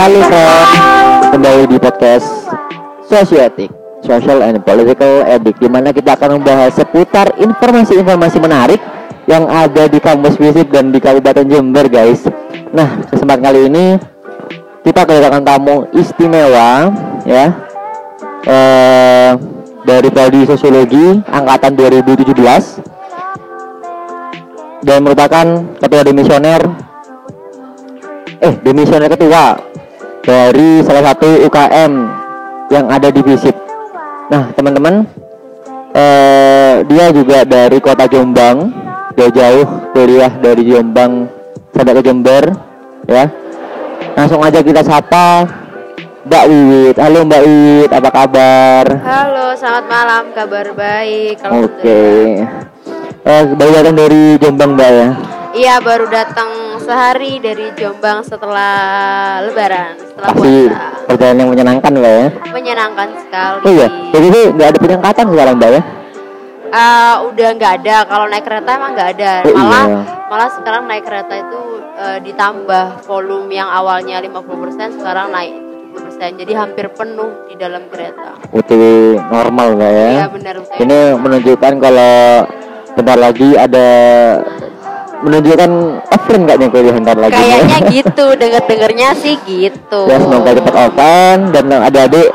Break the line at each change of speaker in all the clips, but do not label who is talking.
Halo friend, kembali di podcast Sosiotik Social and Political Edik di mana kita akan membahas seputar informasi-informasi menarik yang ada di kampus fisik dan di Kabupaten Jember guys. Nah kesempatan kali ini kita kedatangan tamu istimewa ya. Eh, dari prodi sosiologi angkatan 2017 dan merupakan ketua demisioner eh demisioner ketua dari salah satu UKM yang ada di Visip. Nah teman-teman eh, dia juga dari kota Jombang. Jauh-jauh kuliah dari Jombang sampai ke Jember ya. Langsung aja kita sapa Mbak Wiwit. Halo Mbak Wiwit. Apa kabar?
Halo, selamat malam. Kabar baik.
Oke. Eh, baru datang dari Jombang Mbak ya?
Iya, baru datang sehari dari Jombang setelah Lebaran, setelah
pasti
puasa.
perjalanan yang menyenangkan Mbak ya
Menyenangkan sekali.
Oh iya, jadi itu nggak ada penyekatan sekarang Mbak ya?
Ah, udah nggak ada. Kalau naik kereta emang nggak ada.
Oh,
malah
iya.
malah sekarang naik kereta itu eh, ditambah volume yang awalnya 50% sekarang naik 70%. Jadi hampir penuh di dalam kereta.
Utuh normal Mbak ya?
Iya, benar.
Ini menunjukkan kalau bentar lagi ada menunjukkan offline nih kuliah bentar lagi ya?
Kayaknya gitu, denger-dengernya sih gitu.
ya semoga cepat offline dan adik-adik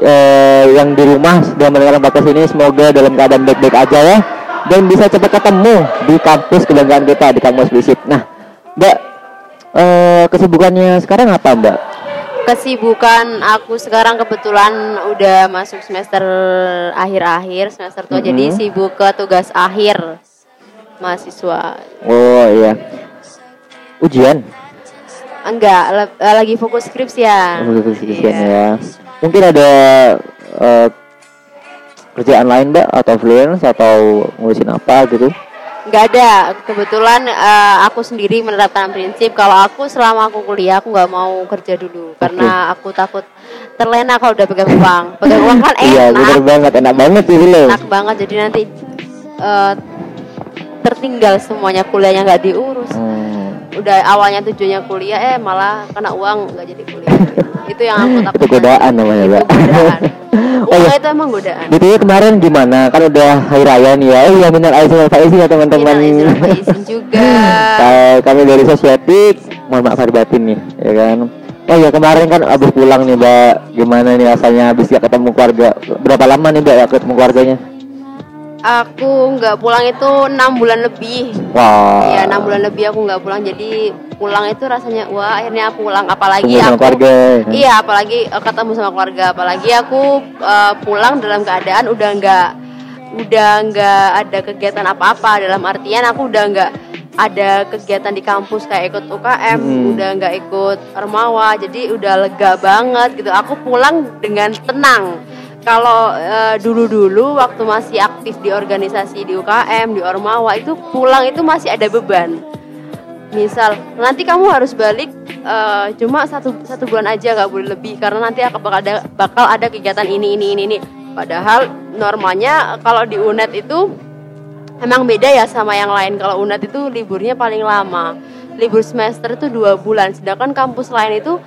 eh, yang di rumah sudah mendengarkan podcast ini semoga dalam keadaan baik-baik aja ya dan bisa cepat ketemu di kampus kebanggaan kita di kampus Visip. Nah, Mbak eh, kesibukannya sekarang apa Mbak?
Kesibukan aku sekarang kebetulan udah masuk semester akhir-akhir semester tua jadi
Mhm.
sibuk ke tugas akhir mahasiswa.
Oh iya, ujian.
Enggak, eh, lagi fokus skripsian.
Untuk skripsian
Iya.
ya. Mungkin ada eh, kerjaan lain mbak atau freelance atau ngurusin apa gitu?
Enggak ada. Kebetulan eh, aku sendiri menerapkan prinsip kalau aku selama aku kuliah aku nggak mau kerja dulu karena aku takut terlena kalau udah pegang uang. Pegang uang kan
Iya
enak.
banget, enak banget sih
enak banget jadi nanti eh, tertinggal semuanya kuliahnya nggak diurus.
Hmm,
udah awalnya tujuannya kuliah eh malah kena uang nggak jadi kuliah itu yang aku takut
itu godaan namanya mbak. oh iya,
itu emang godaan
ya kemarin gimana? Kan udah hari raya nih ya. Oh iya minal aizin wal faizin ya teman-teman.
Minal aizin wal faizin juga
kami dari Sosietik, mohon maaf lahir batin nih, ya kan. Oh ya kemarin kan abis pulang nih mbak, gimana nih rasanya abis gak ketemu keluarga? Berapa lama nih mbak gak ketemu keluarganya?
Aku nggak pulang itu enam bulan lebih.
Wah.
ya enam bulan lebih aku nggak pulang. Jadi pulang itu rasanya wah akhirnya pulang. Apalagi
sama
aku
keluarga. ya?
Iya apalagi eh, ketemu sama keluarga. Apalagi aku eh, pulang dalam keadaan udah nggak udah nggak ada kegiatan apa-apa. Dalam artian aku udah nggak ada kegiatan di kampus kayak ikut UKM
Hmm.
udah nggak ikut ormawa jadi udah lega banget gitu. Aku pulang dengan tenang kalau eh, dulu-dulu waktu masih aktif di organisasi di UKM di ormawa itu pulang itu masih ada beban. Misal nanti kamu harus balik eh, cuma satu satu bulan aja nggak boleh lebih karena nanti bakal ada bakal ada kegiatan ini ini ini ini. Padahal normanya kalau di UNED itu emang beda ya sama yang lain. Kalau UNED itu liburnya paling lama. Libur semester itu dua bulan sedangkan kampus lain itu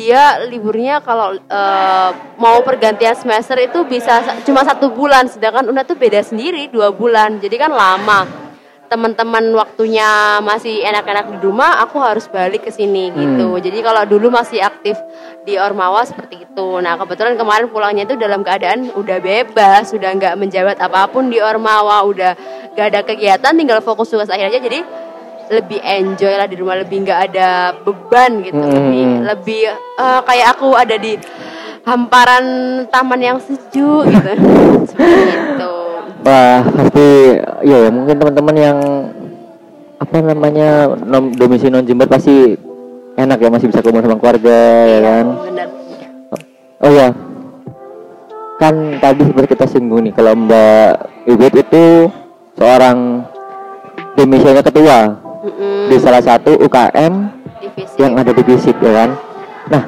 dia liburnya kalau eh, mau pergantian semester itu bisa sa- cuma satu bulan sedangkan UNED tuh beda sendiri dua bulan jadi kan lama teman-teman waktunya masih enak-enak di rumah, aku harus balik ke sini gitu. Jadi kalau dulu masih aktif di Ormawa seperti itu. Nah kebetulan kemarin pulangnya itu dalam keadaan udah bebas, sudah nggak menjabat apa pun di Ormawa, udah nggak ada kegiatan, tinggal fokus tugas akhir aja. Jadi lebih enjoy lah di rumah, lebih nggak ada beban gitu,
Hmm.
lebih lebih eh, kayak aku ada di hamparan taman yang sejuk gitu, seperti itu.
Wah pasti ya, ya mungkin teman-teman yang apa namanya nom, domisili non Jember pasti enak ya masih bisa kumpul sama keluarga ya kan.
Bener.
Oh ya kan tadi seperti kita singgung nih kalau Mbak Iwit itu seorang demisioner ketua
Mm-mm.
di salah satu UKM
divisi
yang ada di Visip ya kan. Nah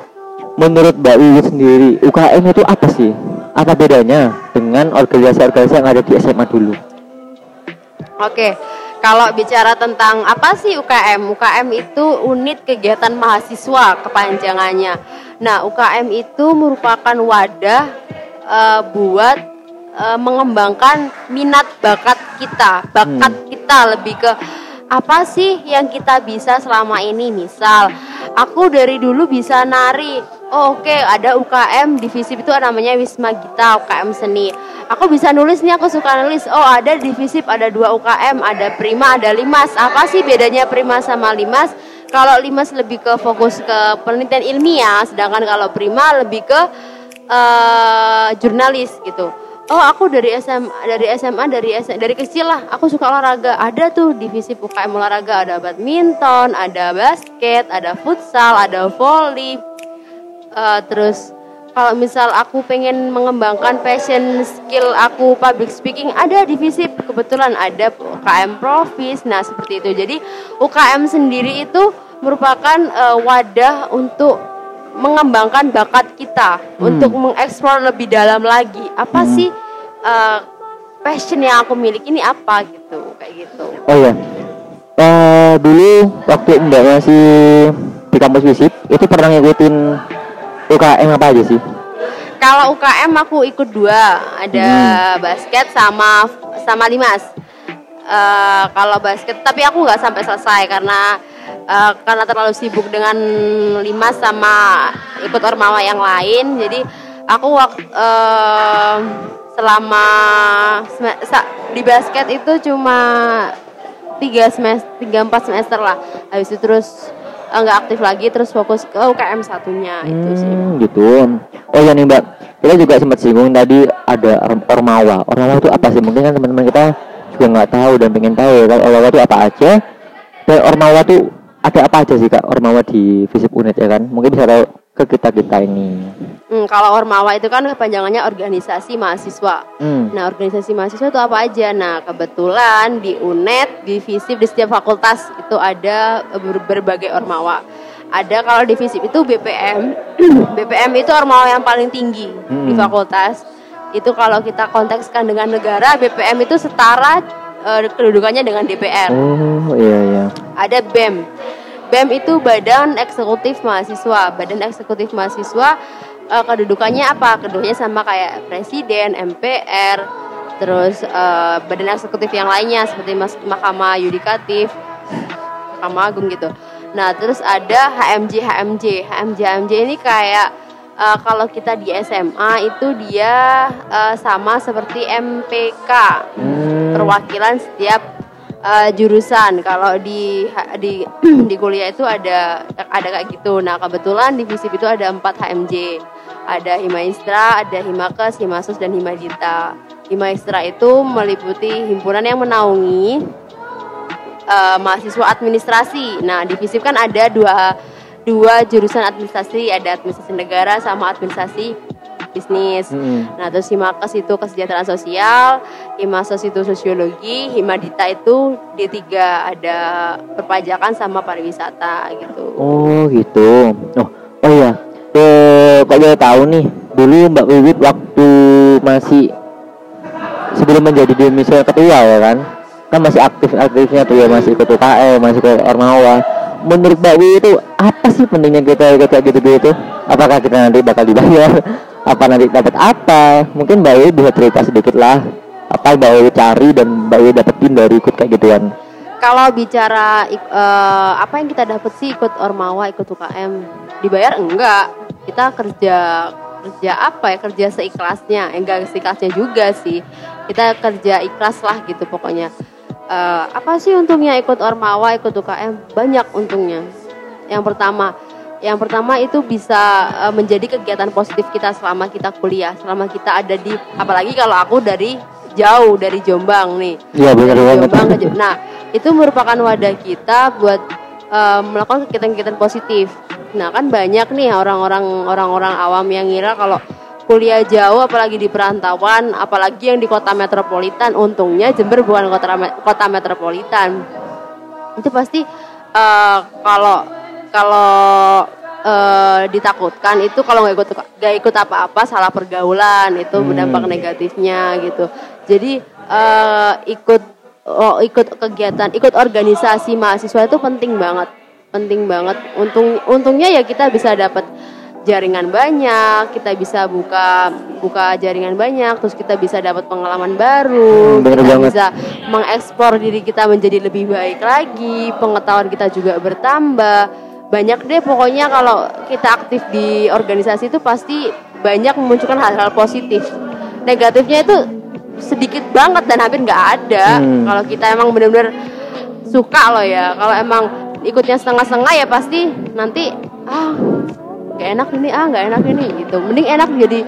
menurut Mbak Wiwit sendiri UKM itu apa sih? Apa bedanya dengan organisasi-organisasi yang ada di SMA dulu?
Oke, Kalau bicara tentang apa sih UKM? UKM itu unit kegiatan mahasiswa kepanjangannya. Nah, UKM itu merupakan wadah uh, buat uh, mengembangkan minat bakat kita. Bakat hmm. kita lebih ke apa sih yang kita bisa selama ini? Misal, aku dari dulu bisa nari. Oh, Oke, okay, ada UKM divisi itu namanya Wisma Gita UKM seni. Aku bisa nulis nih aku suka nulis. Oh ada divisi ada dua UKM ada Prima ada Limas. Apa sih bedanya Prima sama Limas? Kalau Limas lebih ke fokus ke penelitian ilmiah sedangkan kalau Prima lebih ke uh, jurnalis gitu oh aku dari SMA dari SMA dari SMA, dari kecil lah. Aku suka olahraga. Ada tuh divisi UKM olahraga. Ada badminton ada basket ada futsal ada volley uh, terus kalau misal aku pengen mengembangkan passion skill aku public speaking ada divisi. Kebetulan ada UKM Profis. Nah seperti itu. Jadi UKM sendiri itu merupakan uh, wadah untuk mengembangkan bakat kita hmm. untuk mengeksplor lebih dalam lagi apa hmm. sih uh, passion yang aku miliki ini apa gitu kayak gitu
oh ya uh, dulu waktu mbak masih di kampus visip itu pernah ngikutin UKM apa aja sih?
Kalau UKM aku ikut dua, ada hmm. basket sama sama limas. Uh, kalau basket, tapi aku nggak sampai selesai karena uh, karena terlalu sibuk dengan limas sama ikut ormawa yang lain. Jadi aku waktu uh, selama di basket itu cuma tiga semester, tiga empat semester lah. Habis itu terus nggak aktif lagi terus fokus ke UKM satunya hmm, itu sih.
Gitu. Oh ya nih mbak. Kita juga sempat singgung tadi ada ormawa. Ormawa itu apa sih? Mungkin kan teman-teman kita juga nggak tahu dan pengen tahu ya ormawa itu apa aja dan ormawa itu ada apa aja sih kak ormawa di Visip Unit ya kan? Mungkin bisa tahu ke kita kita ini.
Hmm, kalau ormawa itu kan kepanjangannya organisasi mahasiswa. Hmm. nah organisasi mahasiswa itu apa aja? Nah kebetulan di UNED di FISIP di setiap fakultas itu ada berbagai ormawa. Ada kalau di FISIP itu BPM BPM itu ormawa yang paling tinggi hmm. di fakultas. Itu kalau kita kontekskan dengan negara BPM itu setara uh, kedudukannya dengan DPR
oh iya iya
ada BEM BEM itu Badan Eksekutif Mahasiswa. Badan Eksekutif Mahasiswa uh, kedudukannya apa? Kedudukannya sama kayak Presiden, MPR, terus uh, Badan Eksekutif yang lainnya seperti Mas Mahkamah Yudikatif, Mahkamah Agung gitu. Nah, terus ada HMJ HMJ. HMJ HMJ ini kayak uh, kalau kita di SMA itu dia uh, sama seperti MPK. Hmm. Perwakilan setiap uh, jurusan. Kalau di di di kuliah itu ada ada kayak gitu. Nah, kebetulan di FISIP itu ada 4 HMJ. Ada Himaistra, ada Himakes, Himasus dan Himadita. Himaistra itu meliputi himpunan yang menaungi uh, mahasiswa administrasi. Nah, di FISIP kan ada dua dua jurusan administrasi, ada administrasi negara sama administrasi bisnis. Hmm. Nah, terus Himakes itu kesejahteraan sosial, Himasos itu sosiologi, Himadita itu D3 ada perpajakan sama pariwisata gitu.
Oh, gitu. Oh, oh ya. Eh, kok boleh tahu nih, dulu Mbak Wiwit waktu masih sebelum menjadi demisio ketua ya kan? Kan masih aktif-aktifnya tuh ya, masih ikut UKM, masih ke Ormawa. Menurut Mbak Wiwit itu apa sih pentingnya kita kayak gitu-gitu? Apakah kita nanti bakal dibayar? apa nanti dapat apa? Mungkin Mbak bisa cerita sedikit lah. Apa Mbak Iwi cari dan Mbak dapetin dari ikut kayak gituan?
Kalau bicara uh, apa yang kita dapat sih ikut Ormawa ikut UKM dibayar enggak. Kita kerja kerja apa ya? Kerja seikhlasnya. Enggak seikhlasnya juga sih. Kita kerja ikhlas lah gitu pokoknya. Uh, apa sih untungnya ikut Ormawa ikut UKM banyak untungnya yang pertama yang pertama itu bisa uh, menjadi kegiatan positif kita selama kita kuliah, selama kita ada di apalagi kalau aku dari jauh dari Jombang nih.
Iya benar banget.
Jombang ke Nah, itu merupakan wadah kita buat uh, melakukan kegiatan-kegiatan positif. Nah, kan banyak nih orang-orang orang-orang awam yang ngira kalau kuliah jauh apalagi di perantauan, apalagi yang di kota metropolitan, untungnya Jember bukan kota kota metropolitan. Itu pasti uh, kalau kalau uh, ditakutkan itu kalau nggak ikut nggak ikut apa-apa salah pergaulan itu hmm. berdampak negatifnya gitu jadi uh, ikut oh, ikut kegiatan, ikut organisasi mahasiswa itu penting banget, penting banget. Untung untungnya ya kita bisa dapat jaringan banyak, kita bisa buka buka jaringan banyak, terus kita bisa dapat pengalaman baru,
Hmm,
kita
banget.
bisa mengekspor diri kita menjadi lebih baik lagi, pengetahuan kita juga bertambah. Banyak deh pokoknya kalau kita aktif di organisasi itu pasti banyak memunculkan hal-hal positif. Negatifnya itu sedikit banget dan hampir nggak ada.
Hmm.
Kalau kita emang bener-bener suka loh ya. Kalau emang ikutnya setengah-setengah ya pasti nanti ah nggak enak ini ah nggak enak ini gitu. Mending enak jadi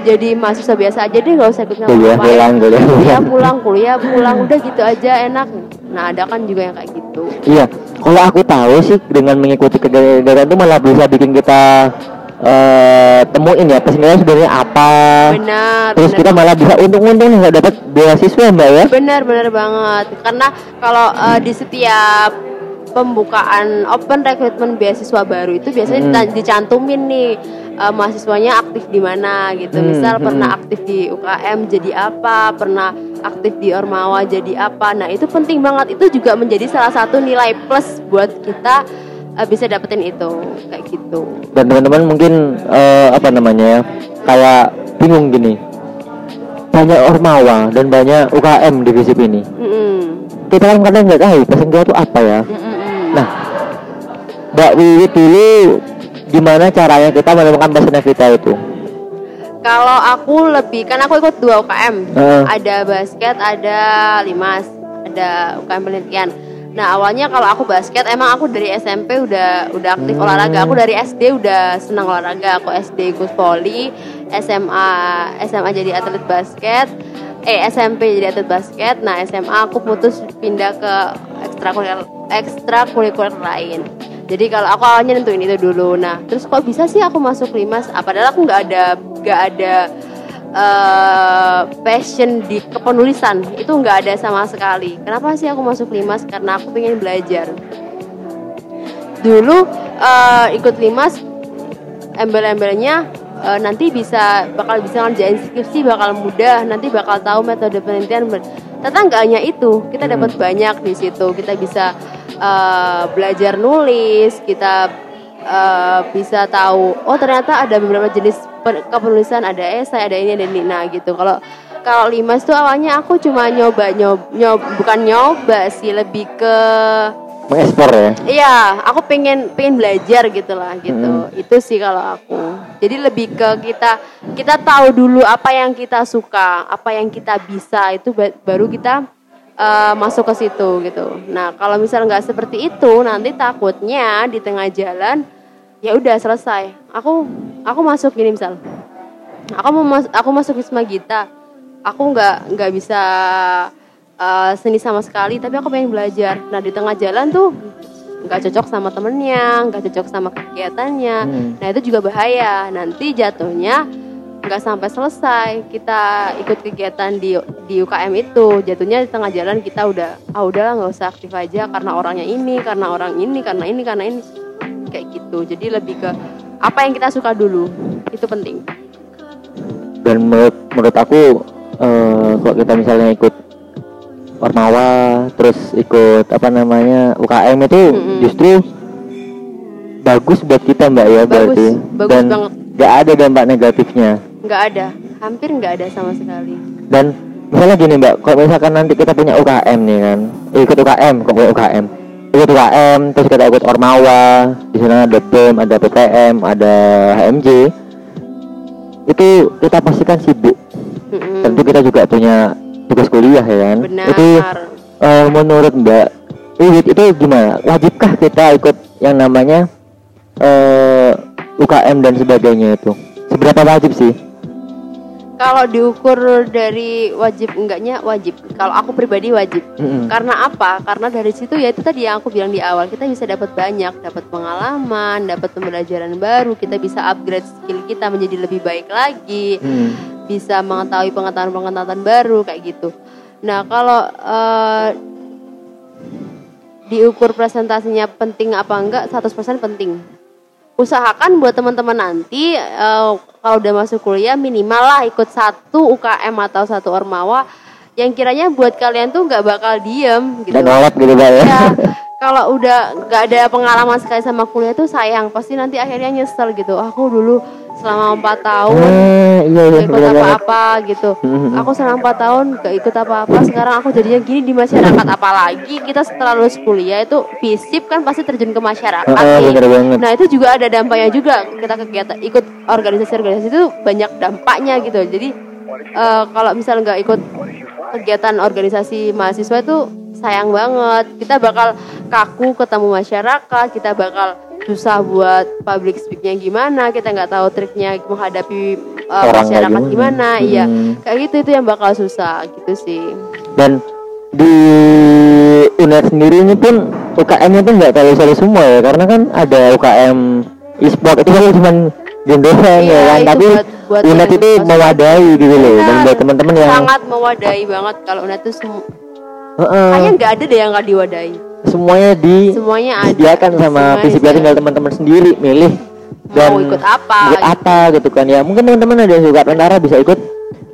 jadi mahasiswa biasa aja deh nggak usah ikut
Kuliah pulang, kuliah pulang,
kuliah pulang, udah gitu aja enak. Nah ada kan juga yang kayak gitu.
Iya, kalau aku tahu sih dengan mengikuti kegiatan itu malah bisa bikin kita eh temuin ya sebenarnya sebenarnya apa.
Benar.
Terus
benar
kita malah bisa untung-untung nih nggak dapat beasiswa mbak ya.
Benar benar banget. Karena kalau eh, di setiap pembukaan open recruitment beasiswa baru itu biasanya
Hmm.
dicantumin nih eh, mahasiswanya aktif di mana gitu.
Hmm,
Misal
hmm.
pernah aktif di UKM jadi apa, pernah aktif di Ormawa jadi apa. Nah, itu penting banget. Itu juga menjadi salah satu nilai plus buat kita eh, bisa dapetin itu kayak gitu.
Dan teman-teman mungkin eh, apa namanya ya kayak bingung gini. Banyak ormawa dan banyak UKM di FISIP ini.
Mm-mm.
Kita kan kadang nggak tahu pasien itu apa ya.
Mm-mm.
Nah, Mbak Wiwit dulu gimana caranya kita menemukan pasien kita itu?
Kalau aku lebih, kan aku ikut dua UKM,
Heeh.
ada basket, ada limas, ada UKM penelitian. Nah awalnya kalau aku basket, emang aku dari SMP udah udah aktif
Hmm.
olahraga. Aku dari SD udah senang olahraga. Aku SD ikut voli, SMA SMA jadi atlet basket, eh SMP jadi atlet basket. Nah SMA aku putus pindah ke ekstrakurikuler ekstrakurikuler lain. Jadi kalau aku awalnya nentuin itu dulu. Nah, terus kok bisa sih aku masuk limas? Ah, padahal aku nggak ada nggak ada eh, passion di kepenulisan. Itu nggak ada sama sekali. Kenapa sih aku masuk limas? Karena aku pengen belajar. Dulu eh, ikut limas embel-embelnya eh, nanti bisa bakal bisa ngerjain skripsi bakal mudah. Nanti bakal tahu metode penelitian ternyata nggak hanya itu kita
Hmm.
dapat banyak di situ. Kita bisa eh, belajar nulis kita eh, bisa tahu oh ternyata ada beberapa jenis pen- kepenulisan ada esai ada ini ada ini. Nah gitu. Kalau kalau limas tuh awalnya aku cuma nyoba nyoba, nyoba bukan nyoba sih lebih ke
Mengekspor ya.
Iya, aku pengen pengen belajar gitu lah gitu.
Hmm.
Itu sih kalau aku. Jadi lebih ke kita kita tahu dulu apa yang kita suka, apa yang kita bisa itu ba- baru kita eh, masuk ke situ gitu. Nah kalau misal nggak seperti itu nanti takutnya di tengah jalan ya udah selesai. Aku aku masuk gini misal, aku mau mas- aku masuk Wisma Gita, aku nggak nggak bisa eh, seni sama sekali, tapi aku pengen belajar. Nah di tengah jalan tuh nggak cocok sama temennya, nggak cocok sama kegiatannya.
Hmm.
Nah itu juga bahaya. Nanti jatuhnya nggak sampai selesai kita ikut kegiatan di di UKM itu jatuhnya di tengah jalan kita udah ah udahlah nggak usah aktif aja karena orangnya ini karena orang ini karena ini karena ini kayak gitu jadi lebih ke apa yang kita suka dulu itu penting
Dan menurut menurut aku eh, kalau kita misalnya ikut Ormawa terus ikut apa namanya UKM itu
Mm-mm.
justru bagus buat kita mbak ya
Bagus,
berarti.
bagus
dan
banget.
nggak ada dampak negatifnya.
Nggak ada. Hampir nggak ada sama sekali.
Dan misalnya gini mbak kalau misalkan nanti kita punya UKM nih kan ikut UKM kok punya UKM ikut UKM terus kita ikut Ormawa di sana ada BEM ada PTM ada HMJ itu kita pastikan sibuk.
Mm-mm.
tentu kita juga punya tugas kuliah ya kan?
Benar.
Itu eh, menurut mbak Wiwit itu gimana? Wajibkah kita ikut yang namanya eh, UKM dan sebagainya itu? Seberapa wajib sih?
Kalau diukur dari wajib enggaknya wajib. Kalau aku pribadi wajib.
Mm-mm.
karena apa? Karena dari situ ya itu tadi yang aku bilang di awal kita bisa dapat banyak. Dapat pengalaman dapat pembelajaran baru kita bisa upgrade skill kita menjadi lebih baik lagi.
Hmm.
Bisa mengetahui pengetahuan-pengetahuan baru kayak gitu. Nah kalau eh, diukur presentasinya penting apa enggak 100% penting. Usahakan buat teman-teman nanti eh, kalau udah masuk kuliah minimal lah ikut satu UKM atau satu ormawa yang kiranya buat kalian tuh nggak bakal diem gitu
Dan nolak gitu Mbak ya.
ya kalau udah nggak ada pengalaman sekali sama kuliah tuh sayang pasti nanti akhirnya nyesel gitu aku dulu selama empat tahun.
Ah, iya iya
ikut apa-apa gitu.
Mhm.
aku selama empat tahun gak ikut apa-apa. Sekarang aku jadinya gini di masyarakat. Apalagi kita setelah lulus kuliah itu visip kan pasti terjun ke masyarakat nih.
bener banget.
nah itu juga ada dampaknya juga. Kita kegiatan ikut organisasi-organisasi itu banyak dampaknya gitu. Jadi eh, kalau misal nggak ikut kegiatan organisasi mahasiswa itu sayang banget. Kita bakal kaku ketemu masyarakat kita bakal susah buat public speaknya gimana kita nggak tahu triknya menghadapi uh,
Orang
masyarakat gimana. iya
Hmm.
kayak gitu itu yang bakal susah gitu sih.
Dan di UNER sendiri ini pun UKM-nya tuh nggak terlalu selalu semua ya karena kan ada UKM e-sport itu kan cuma doang
Iya,
ya kan.
itu
tapi
buat- buat yang
itu mewadahi gitu loh dan
Benar.
buat teman-teman yang
sangat mewadahi banget kalau UNED tuh semu-
Heeh,
kayaknya nggak ada deh yang nggak diwadahi
semuanya di
semuanya ada
disediakan sama
disediakan.
tinggal teman-teman sendiri milih dan
mau ikut apa
ikut
gitu.
apa gitu kan. Ya mungkin teman-teman ada yang suka tentara bisa ikut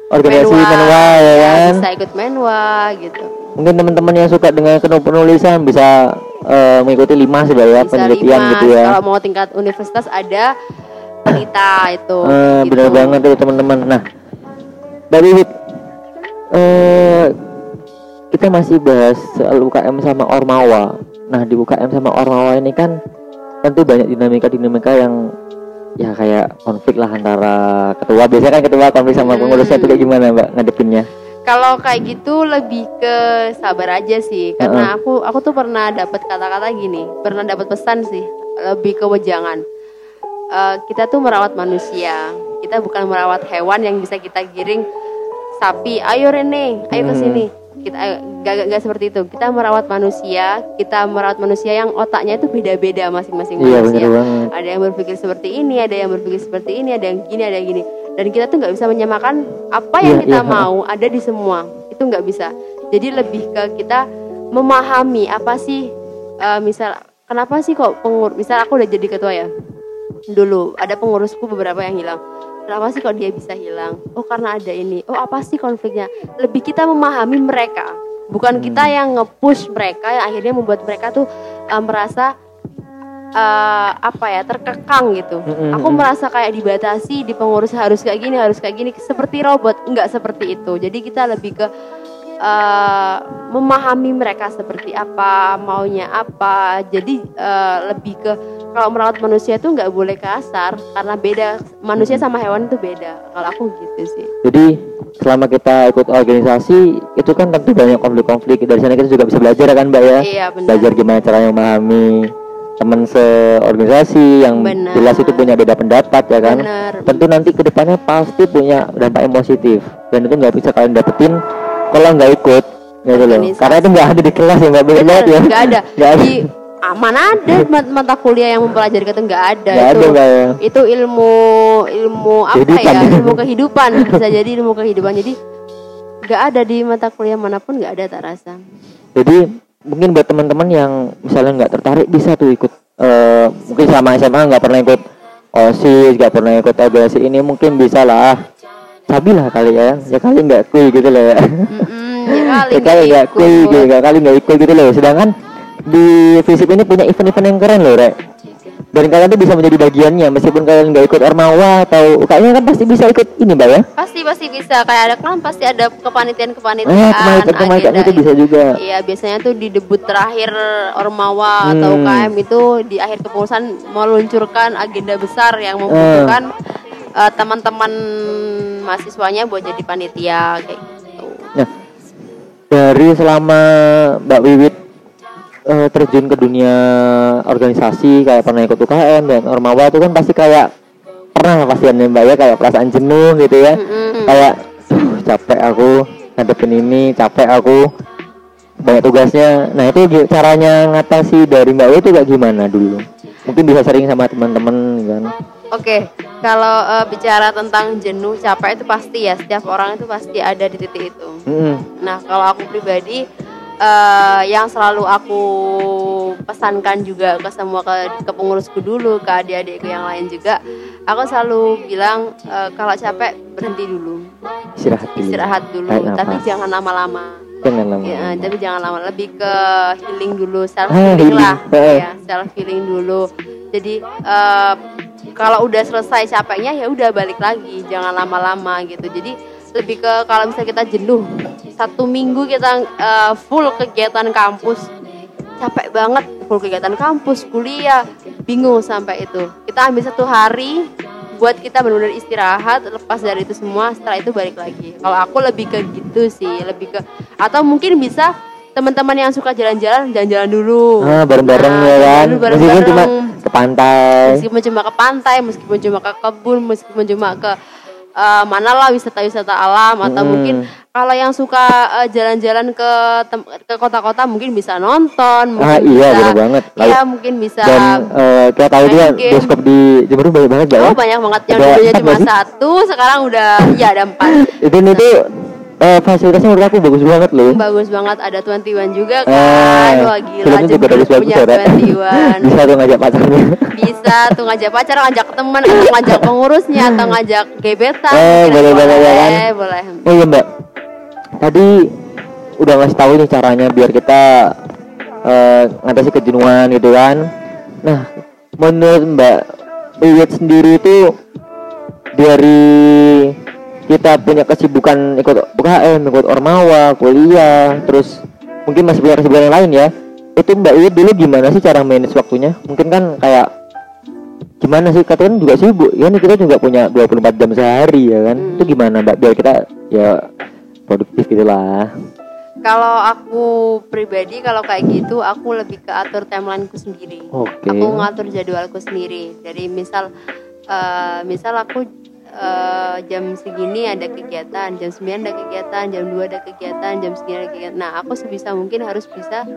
organisasi
Menwa,
menwa ya kan?
bisa ikut menwa gitu.
Mungkin teman-teman yang suka dengan penulisan bisa eh, mengikuti lima sih Mbak, ya
bisa
penelitian
lima.
gitu ya.
Kalau mau tingkat universitas ada pelita itu
Eh,
gitu.
benar banget tuh teman-teman. Nah dari eh kita masih bahas soal UKM sama Ormawa. Nah di UKM sama Ormawa ini kan tentu banyak dinamika-dinamika yang ya kayak konflik lah antara ketua. Biasanya kan ketua konflik sama
Hmm.
pengurusnya itu kayak gimana mbak ngadepinnya?
Kalau kayak gitu lebih ke sabar aja sih. Karena aku aku tuh pernah dapat kata-kata gini pernah dapat pesan sih lebih ke wejangan. Eh, kita tuh merawat manusia. Kita bukan merawat hewan yang bisa kita giring sapi. Ayo Rene ayo ke
Hmm.
Kita ayo, gak, gak, seperti itu kita merawat manusia kita merawat manusia yang otaknya itu beda-beda masing-masing
iya
manusia ada yang berpikir seperti ini, ada yang berpikir seperti ini, ada yang gini, ada yang gini. Dan kita tuh nggak bisa menyamakan apa yang
Iya,
kita
iya,
mau ada di semua. Itu nggak bisa. Jadi lebih ke kita memahami apa sih, eh, misal kenapa sih kok pengur, misal aku udah jadi ketua ya, dulu ada pengurusku beberapa yang hilang. Kenapa sih kok dia bisa hilang? Oh karena ada ini. Oh apa sih konfliknya? Lebih kita memahami mereka, bukan kita yang nge-push mereka yang akhirnya membuat mereka tuh eh, merasa eh, apa ya terkekang gitu.
Mm-mm.
Aku merasa kayak dibatasi di pengurus harus kayak gini harus kayak gini seperti robot nggak seperti itu. Jadi kita lebih ke eh, memahami mereka seperti apa maunya apa. Jadi eh, lebih ke kalau merawat manusia itu nggak boleh kasar karena beda manusia sama hewan itu beda. Kalau aku gitu sih.
jadi selama kita ikut organisasi itu kan tentu banyak konflik-konflik dari sana kita juga bisa belajar kan mbak ya
Iya benar.
belajar gimana caranya memahami teman seorganisasi yang
Benar.
jelas itu punya beda pendapat ya kan
Benar.
tentu nanti ke depannya pasti punya dampak yang positif dan itu nggak bisa kalian dapetin kalau nggak ikut gitu loh. Karena itu nggak ada di kelas ya nggak banget ya.
nggak ada.
nggak ada.
Di ah, mana ada mat- mata kuliah yang mempelajari itu nggak ada.
ada
itu.
mbak ya.
Itu ilmu ilmu apa
Kehidupan.
ya ilmu kehidupan bisa jadi ilmu kehidupan. Jadi nggak ada di mata kuliah mana pun nggak ada tak rasa.
Jadi mungkin buat teman-teman yang misalnya nggak tertarik bisa tuh ikut eh, mungkin sama SMA nggak pernah ikut osis nggak pernah ikut organisasi ini mungkin bisa lah cabi lah kali ya ya kali nggak kui gitu loh. Ya
ya kali
ya nggak kui gitu nggak kali nggak ikut gitu loh. Sedangkan di FISIP ini punya event-event yang keren loh rek. Dan kalian tuh bisa menjadi bagiannya meskipun kalian nggak ikut Ormawa atau UKM kan pasti bisa ikut ini mbak ya?
Pasti pasti bisa. Kayak ada kan pasti ada kepanitiaan kepanitiaan
eh kemarin itu bisa juga.
Iya biasanya tuh di debut terakhir Ormawa atau
Hmm.
UKM itu di akhir kepengurusan meluncurkan agenda besar yang membutuhkan eh, teman-teman mahasiswanya buat jadi panitia kayak gitu.
Nah, dari selama Mbak Wiwit eh, terjun ke dunia organisasi kayak pernah ikut UKM dan Ormawa itu kan pasti kayak pernah lah pastian ya Mbak ya kayak perasaan jenuh gitu ya.
Mm-mm.
Kayak "Duh, capek aku ngadepin ini, capek aku banyak tugasnya. Nah, itu caranya ngatasi dari Mbak Wiwit itu kayak gimana dulu? Mungkin bisa sering sama teman-teman kan.
Oke, kalau eh, bicara tentang jenuh, capek itu pasti ya. Setiap orang itu pasti ada di titik itu.
Mm-mm.
Nah, kalau aku pribadi eh, yang selalu aku pesankan juga ke semua ke, ke pengurusku dulu, ke adik-adikku yang lain juga, aku selalu bilang eh, kalau capek berhenti dulu
Istirahat dulu.
istirahat dulu tapi jangan lama-lama
Jangan lama.
ya, tapi jangan lama lebih ke healing dulu self
Ah,
healing lah ya self healing dulu jadi eh, kalau udah selesai capeknya ya udah balik lagi. Jangan lama-lama gitu. Jadi lebih ke kalau misalnya kita jenuh satu minggu kita eh, full kegiatan kampus. Capek banget full kegiatan kampus kuliah. Bingung sampai itu. Kita ambil satu hari buat kita benar-benar istirahat lepas dari itu semua setelah itu balik lagi. Kalau aku lebih ke gitu sih lebih ke atau mungkin bisa teman-teman yang suka jalan-jalan jalan-jalan dulu.
Ah, bareng-bareng
Nah,
ya kan. Meskipun
bareng-bareng.
cuma ke pantai.
meskipun cuma ke pantai meskipun cuma ke kebun meskipun cuma ke eh, mana lah wisata-wisata alam atau
Hmm.
mungkin kalau yang suka eh, jalan-jalan ke ke kota-kota mungkin bisa nonton
Ah,
mungkin
iya,
bisa,
bener banget.
iya mungkin bisa
Dan eh, kita tahu
game.
bioskop di Jember banyak banget Mbak, ya.
oh banyak banget yang dulunya cuma satu sekarang udah ya ada empat
Itu ini eh, fasilitasnya menurut aku bagus banget loh.
bagus banget ada 21 juga
Eh,
kan wah gila
filmnya juga bagus-bagus
punya
ya, Rek.
21
Bisa tuh ngajak pacarnya.
bisa tuh ngajak pacar ngajak teman atau ngajak pengurusnya atau ngajak gebetan
Eh,
Mungkin
boleh, boleh, ya kan?
boleh boleh
Oh iya Mbak. Tadi udah ngasih tahu nih caranya biar kita eh, ngatasi kejenuhan gitu kan. Nah, menurut Mbak Wiwit sendiri itu dari kita punya kesibukan ikut UKM, ikut Ormawa, kuliah, terus mungkin masih punya kesibukan yang lain ya. Itu Mbak Wiwit dulu gimana sih cara manage waktunya? Mungkin kan kayak gimana sih? Katakan juga sibuk ya nih kita juga punya 24 jam sehari ya kan?
Hmm.
itu gimana mbak? Biar kita ya produktif gitu lah.
Kalau aku pribadi kalau kayak gitu aku lebih ke atur timelineku sendiri.
Oke.
Aku ngatur jadwalku sendiri. Jadi misal eh, misal aku eh, jam segini ada kegiatan jam 9 ada kegiatan jam 2 ada kegiatan jam segini ada kegiatan. Nah aku sebisa mungkin harus bisa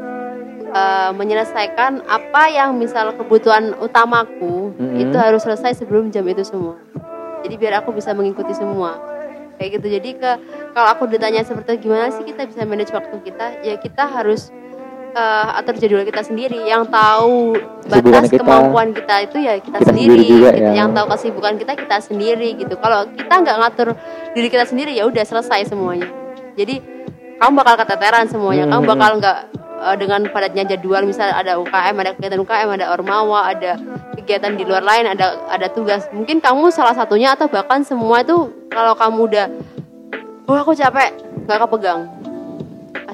eh, menyelesaikan apa yang misal kebutuhan utamaku
Mhm.
itu harus selesai sebelum jam itu semua. Jadi biar aku bisa mengikuti semua. Kayak gitu. Jadi ke kalau aku ditanya seperti gimana sih kita bisa manage waktu kita? Ya kita harus eh, atur jadwal kita sendiri yang tahu batas
kita.
kemampuan kita itu ya kita,
Kita
sendiri,
sendiri juga,
gitu.
ya.
yang tahu kesibukan kita kita sendiri gitu kalau kita nggak ngatur diri kita sendiri ya udah selesai semuanya jadi kamu bakal keteteran semuanya kamu
Hmm.
bakal nggak eh, dengan padatnya jadwal misal ada UKM ada kegiatan UKM ada ormawa ada kegiatan di luar lain ada ada tugas mungkin kamu salah satunya atau bahkan semua itu kalau kamu udah oh aku capek nggak kepegang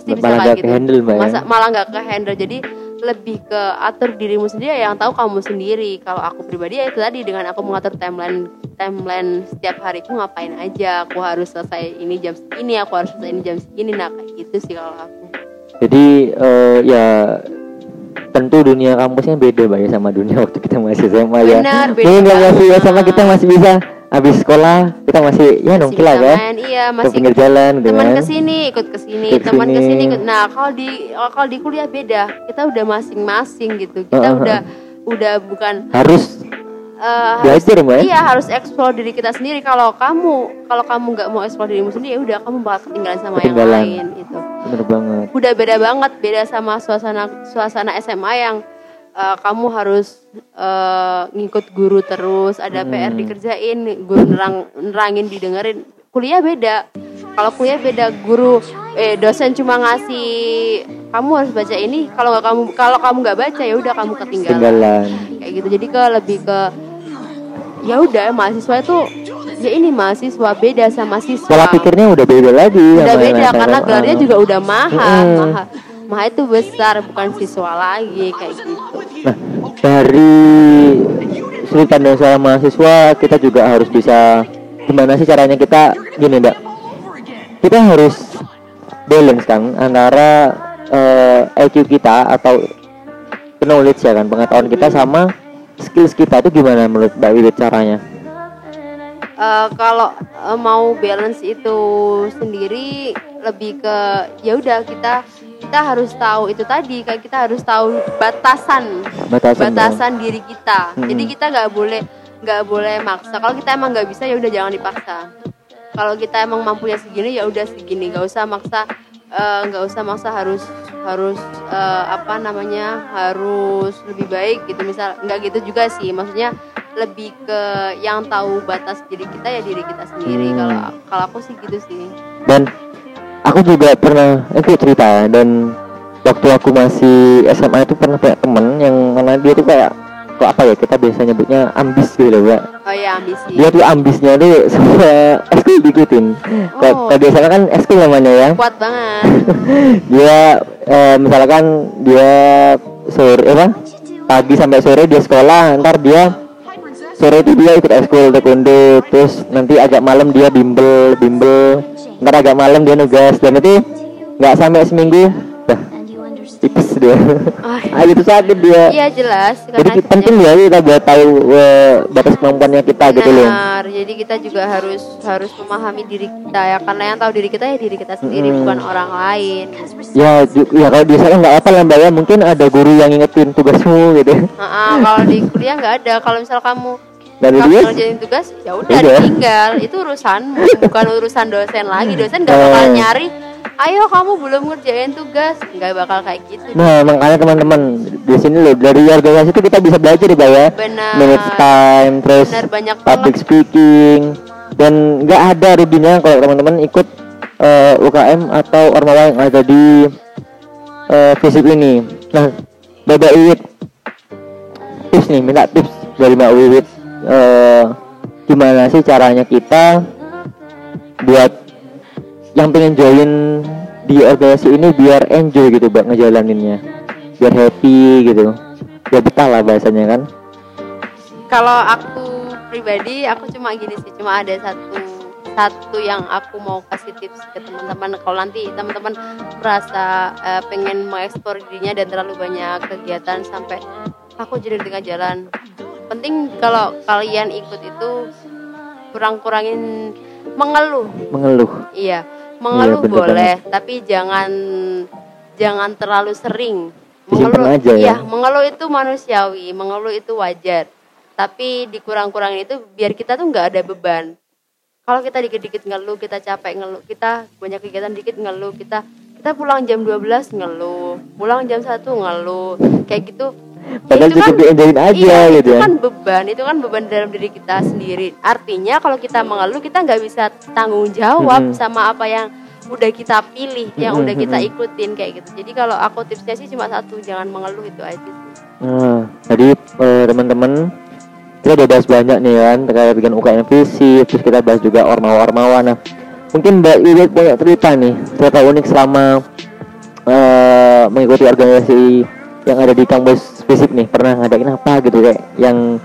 pasti bisa
Malah
kayak
nggak
gitu.
ke-handle, Mbak, ya?
Masa, malah nggak ke handle jadi lebih ke atur dirimu sendiri yang tahu kamu sendiri. Kalau aku pribadi ya itu tadi dengan aku mengatur timeline timeline setiap hariku ngapain aja? Aku harus selesai ini jam segini aku harus selesai ini jam segini. Nah kayak gitu sih kalau aku.
Jadi eh, ya tentu dunia kampusnya beda mbak ya sama dunia waktu kita masih SMA ya.
Benar, beda
mungkin
banget.
SMA kita masih bisa habis sekolah kita masih ya nongki lah kan?
Main, iya
ke
masih
pinggir jalan gitu
teman
kan?
ke sini ikut ke sini
Ikut
teman
ke
sini. ke sini ikut. Nah kalau di kalau di kuliah beda. Kita udah masing-masing gitu. Kita
Heeh,
udah udah bukan
harus
harus
belajar mbak ya?
Iya harus explore diri kita sendiri. Kalau kamu kalau kamu nggak mau explore dirimu sendiri, ya udah kamu bakal ketinggalan sama
Ketinggalan.
yang lain itu.
bener banget.
Udah beda banget, beda sama suasana suasana SMA yang eh, kamu harus eh, ngikut guru terus, ada
Hmm.
PR dikerjain, guru nerang nerangin didengerin. Kuliah beda. Kalau kuliah beda, guru eh dosen cuma ngasih kamu harus baca ini. Kalau nggak kamu kalau kamu nggak baca ya udah kamu ketinggalan
ketinggalan
kayak gitu jadi ke lebih ke ya udah mahasiswa itu ya ini mahasiswa beda sama siswa
pola pikirnya udah beda lagi
udah beda karena gelarnya juga udah maha
Mm-mm.
maha maha itu besar bukan siswa lagi kayak gitu
Nah, dari sudut pandang seorang mahasiswa, kita juga harus bisa gimana sih caranya kita gini, Mbak. Kita harus balance kan antara eh, IQ kita atau knowledge ya kan, pengetahuan kita sama skills kita itu gimana menurut Mbak Wiwit caranya?
Eh, kalau eh, mau balance itu sendiri lebih ke ya udah kita kita harus tahu itu tadi kan? Kita harus tahu batasan.
Batasan,
batasan diri kita.
Mm-mm.
jadi kita nggak boleh nggak boleh maksa. Kalau kita emang nggak bisa ya udah jangan dipaksa. Kalau kita emang mampunya segini ya udah segini. Nggak usah maksa eh, nggak usah maksa harus harus eh, apa namanya harus lebih baik gitu. Misal nggak gitu juga sih. Maksudnya lebih ke yang tahu batas diri kita ya diri kita sendiri.
Hmm.
kalau kalau aku sih gitu sih.
Dan aku juga pernah itu cerita dan waktu aku masih SMA itu pernah punya temen yang mana dia tuh kayak kok apa ya kita biasa nyebutnya ambis gitu loh mbak
oh ya ambisi
dia tuh ambisnya tuh semua eskul diikutin
Oh.
kayak biasanya kan eskul namanya ya.
Kuat banget.
Dia eh, misalkan dia sore apa? Pagi sampai sore dia sekolah ntar dia sore itu dia ikut ekskul taekwondo terus nanti agak malam dia bimbel bimbel ntar agak malam dia nugas. Dan itu nggak sampai seminggu dah. Tipes dia.
Oh,
ah gitu sakit dia.
Iya jelas.
Jadi penting ya kita buat tahu eh, batas kemampuannya kita gitu loh.
Benar, jadi kita juga harus harus memahami diri kita ya. Karena yang tahu diri kita ya diri kita sendiri
Hmm.
bukan orang lain.
ya ya kalau biasanya nggak apa lah mbak ya. Mungkin ada guru yang ngingetin tugasmu gitu.
Heeh, kalau di kuliah nggak ada. Kalau misal kamu
dari
kamu ngerjain tugas, ya udah
Udah.
ditinggal. Itu urusanmu, bukan urusan dosen lagi. Dosen nggak bakal
Eh.
nyari. Ayo kamu belum ngerjain tugas, nggak bakal kayak gitu.
Nah, makanya teman-teman di sini loh dari organisasi itu kita bisa belajar ya, ya.
Benar.
Time, terus
Benar banyak
public speaking, dan nggak ada ruginya kalau teman-teman ikut eh, UKM atau ormawa yang ada di eh, FISIP ini. Nah, Mbak Iwit, tips nih, minta tips dari Mbak Wiwit. Eh, gimana sih caranya kita buat yang pengen join di organisasi ini biar enjoy gitu buat ngejalaninnya biar happy gitu ya betah lah bahasanya kan
Kalau aku pribadi, aku cuma gini sih, cuma ada satu satu yang aku mau kasih tips ke teman-teman. Kalau nanti teman-teman merasa eh, pengen mengeksplor dirinya dan terlalu banyak kegiatan sampai aku jadi di tengah jalan. Penting kalau kalian ikut itu kurang-kurangin mengeluh.
mengeluh
Iya, mengeluh
bener
boleh, tapi jangan jangan terlalu sering.
Disimpan aja ya.
Iya, mengeluh itu manusiawi, mengeluh itu wajar. Tapi dikurang-kurangin itu biar kita tuh nggak ada beban. Kalau kita dikit-dikit ngeluh, kita capek ngeluh, kita banyak kegiatan dikit ngeluh, kita kita pulang jam 12 ngeluh, pulang jam 1 ngeluh, kayak gitu.
Padahal
Itu
cukup
kan-
dienjoyin aja
iya,
gitu
itu
ya
kan beban, itu kan beban dalam diri kita sendiri. Artinya kalau kita mengeluh kita nggak bisa tanggung jawab
Mm-mm.
sama apa yang udah kita pilih, yang
Mm-mm,
udah kita ikutin kayak gitu. Jadi kalau aku tipsnya sih cuma satu, jangan mengeluh itu aja sih.
nah jadi eh, teman-teman kita udah bahas banyak nih kan terkait dengan UKM visi terus kita bahas juga ormawa-ormawa nah mungkin Mbak Wiwit punya cerita nih cerita unik selama eh, mengikuti organisasi yang ada di kampus fisik nih pernah ngadain apa gitu kayak yang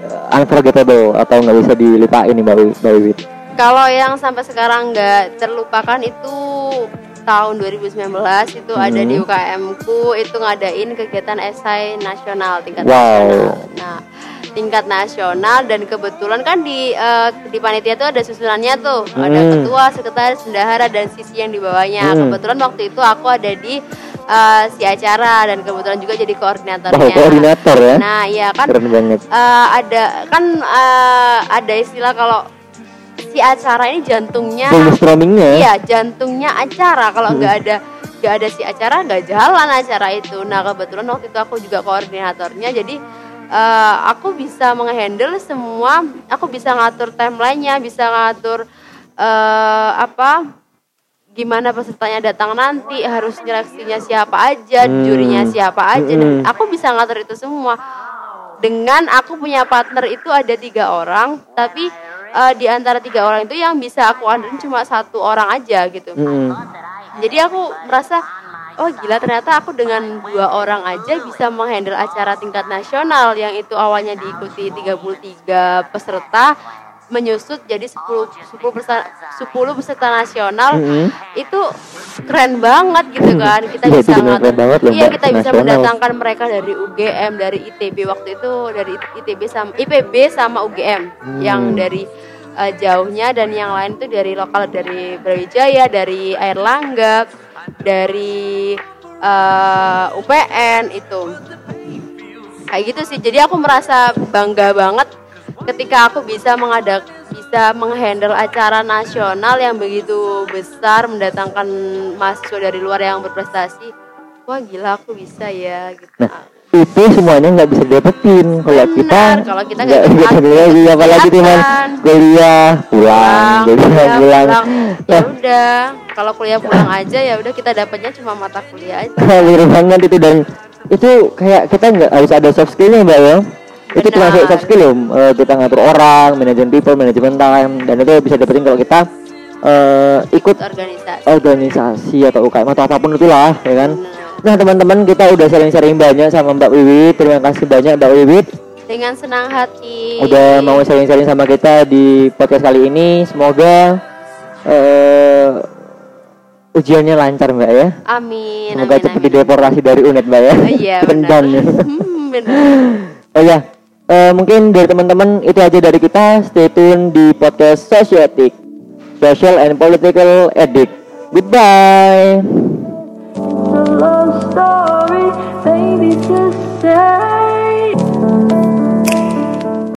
eh, unforgettable atau nggak bisa dilupain nih Mbak Mbak Wiwit
Kalau yang sampai sekarang nggak terlupakan itu tahun 2019 itu ada
Hmm.
di UKM ku itu ngadain kegiatan esai nasional tingkat
Wow.
nasional. Nah, tingkat nasional dan kebetulan kan di eh, di panitia itu ada susunannya tuh, ada
Hmm.
ketua, sekretaris, bendahara dan sisi yang di bawahnya.
Hmm.
Kebetulan waktu itu aku ada di eh, si acara dan kebetulan juga jadi koordinatornya.
Wow, koordinator ya.
Nah, iya kan
keren banget.
eh, ada kan eh, ada istilah kalau si acara ini jantungnya
brainstormingnya
iya jantungnya acara. Kalau nggak ada nggak ada si acara nggak jalan acara itu. Nah kebetulan waktu itu aku juga koordinatornya. Jadi eh, aku bisa menghandle semua aku bisa ngatur timelinenya bisa ngatur eh, apa gimana pesertanya datang nanti harus seleksinya siapa aja
Hmm.
jurinya siapa aja dan
Mm-mm.
aku bisa ngatur itu semua dengan aku punya partner itu ada tiga orang tapi eh, di antara tiga orang itu yang bisa aku andelin cuma satu orang aja gitu
Mm-mm.
jadi aku merasa oh gila ternyata aku dengan dua orang aja bisa menghandle acara tingkat nasional yang itu awalnya diikuti 33 peserta menyusut jadi 10 10 peserta, 10 peserta nasional
Mm-mm.
itu keren banget gitu kan. Kita
itu
bisa ngatur
keren banget loh,
iya kita bisa
nasional.
mendatangkan mereka dari UGM dari ITB waktu itu dari ITB sama IPB sama UGM
Hmm.
yang dari eh, jauhnya dan yang lain itu dari lokal dari Brawijaya dari Airlangga dari eh, UPN itu. Kayak gitu sih. Jadi aku merasa bangga banget ketika aku bisa mengadak bisa menghandle acara nasional yang begitu besar mendatangkan mahasiswa dari luar yang berprestasi wah gila aku bisa ya gitu.
Nah, itu semuanya nggak bisa dapetin kalau kita
kalau kita
nggak bisa lagi apalagi
kelihatan.
kuliah pulang kuliah
kuliah,
pulang
ya udah kalau kuliah pulang aja ya udah kita dapatnya cuma mata kuliah aja.
Ngalir banget itu dan itu kayak kita nggak harus ada soft skillnya mbak ya itu termasuk soft skill loh Eh, kita ngatur orang manajemen people manajemen time. Dan itu bisa dapetin kalau kita eh, ikut
organisasi.
organisasi atau UKM atau apa pun itulah ya kan? Nah teman-teman kita udah sharing-sharing banyak sama Mbak Wiwit. Terima kasih banyak Mbak Wiwit.
Dengan senang hati.
Udah mau sharing-sharing sama kita di podcast kali ini. Semoga eh ujiannya lancar Mbak ya.
Amin
semoga
amin,
cepat
amin.
dideportasi dari UNED Mbak ya.
Oh, iya
ya.
Hmm, benar.
Oh ya, eh, mungkin dari teman-teman itu aja dari kita. Stay tune di podcast Sociotic, Social and Political Edict. Goodbye.